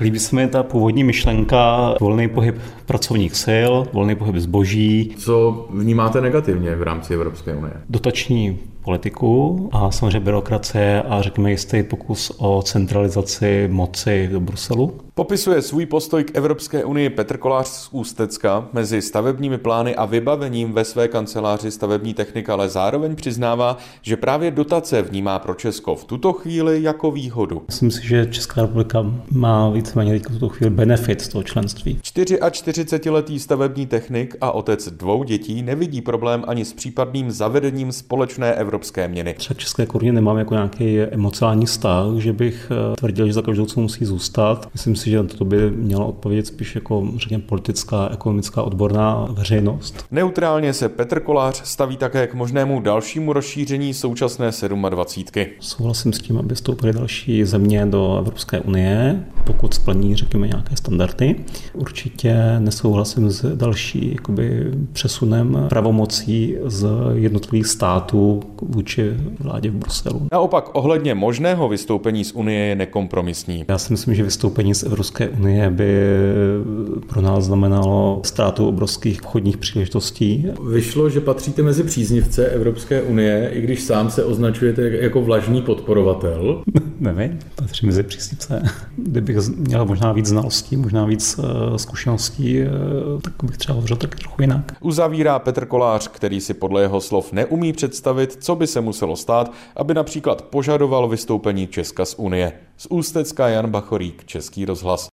Líbí se mi ta původní myšlenka volný pohyb pracovních sil, volný pohyb zboží. Co vnímáte negativně v rámci Evropské unie? Dotační politiku a samozřejmě byrokracie a řekněme jistý pokus o centralizaci moci do Bruselu. Popisuje svůj postoj k Evropské unii Petr Kolář z Ústecka mezi stavebními plány a vybavením ve své kanceláři stavební technika, ale zároveň přiznává, že právě dotace vnímá pro Česko v tuto chvíli jako výhodu. Myslím si, že Česká republika má víceméně v tuto chvíli benefit z toho členství. 44-letý stavební technik a otec dvou dětí nevidí problém ani s případným zavedením společné evropské měny. Třeba české koruně nemám jako nějaký emocionální vztah, že bych eh, tvrdil, že za každou cenu musí zůstat. Myslím si, že to by měla odpovědět spíš jako, řekněme, politická, ekonomická, odborná veřejnost. Neutrálně se Petr Kolář staví také k možnému dalšímu rozšíření současné 27. Souhlasím s tím, aby vstoupily další země do Evropské unie, pokud splní, řekněme, nějaké standardy. Určitě nesouhlasím s další jakoby, přesunem pravomocí z jednotlivých států vůči vládě v Bruselu. Naopak ohledně možného vystoupení z Unie je nekompromisní. Já si myslím, že vystoupení z Evropské unie by pro nás znamenalo ztrátu obrovských obchodních příležitostí. Vyšlo, že patříte mezi příznivce Evropské unie, i když sám se označujete jako vlažný podporovatel. Nevím, patří mezi příznivce. Kdybych měl možná víc znalostí, možná víc eh, zkušeností, eh, tak bych třeba hovořil tak trochu jinak. Uzavírá Petr Kolář, který si podle jeho slov neumí představit, co by se muselo stát, aby například požadoval vystoupení Česka z Unie. Z Ústecka Jan Bachorík, Český rozhlas.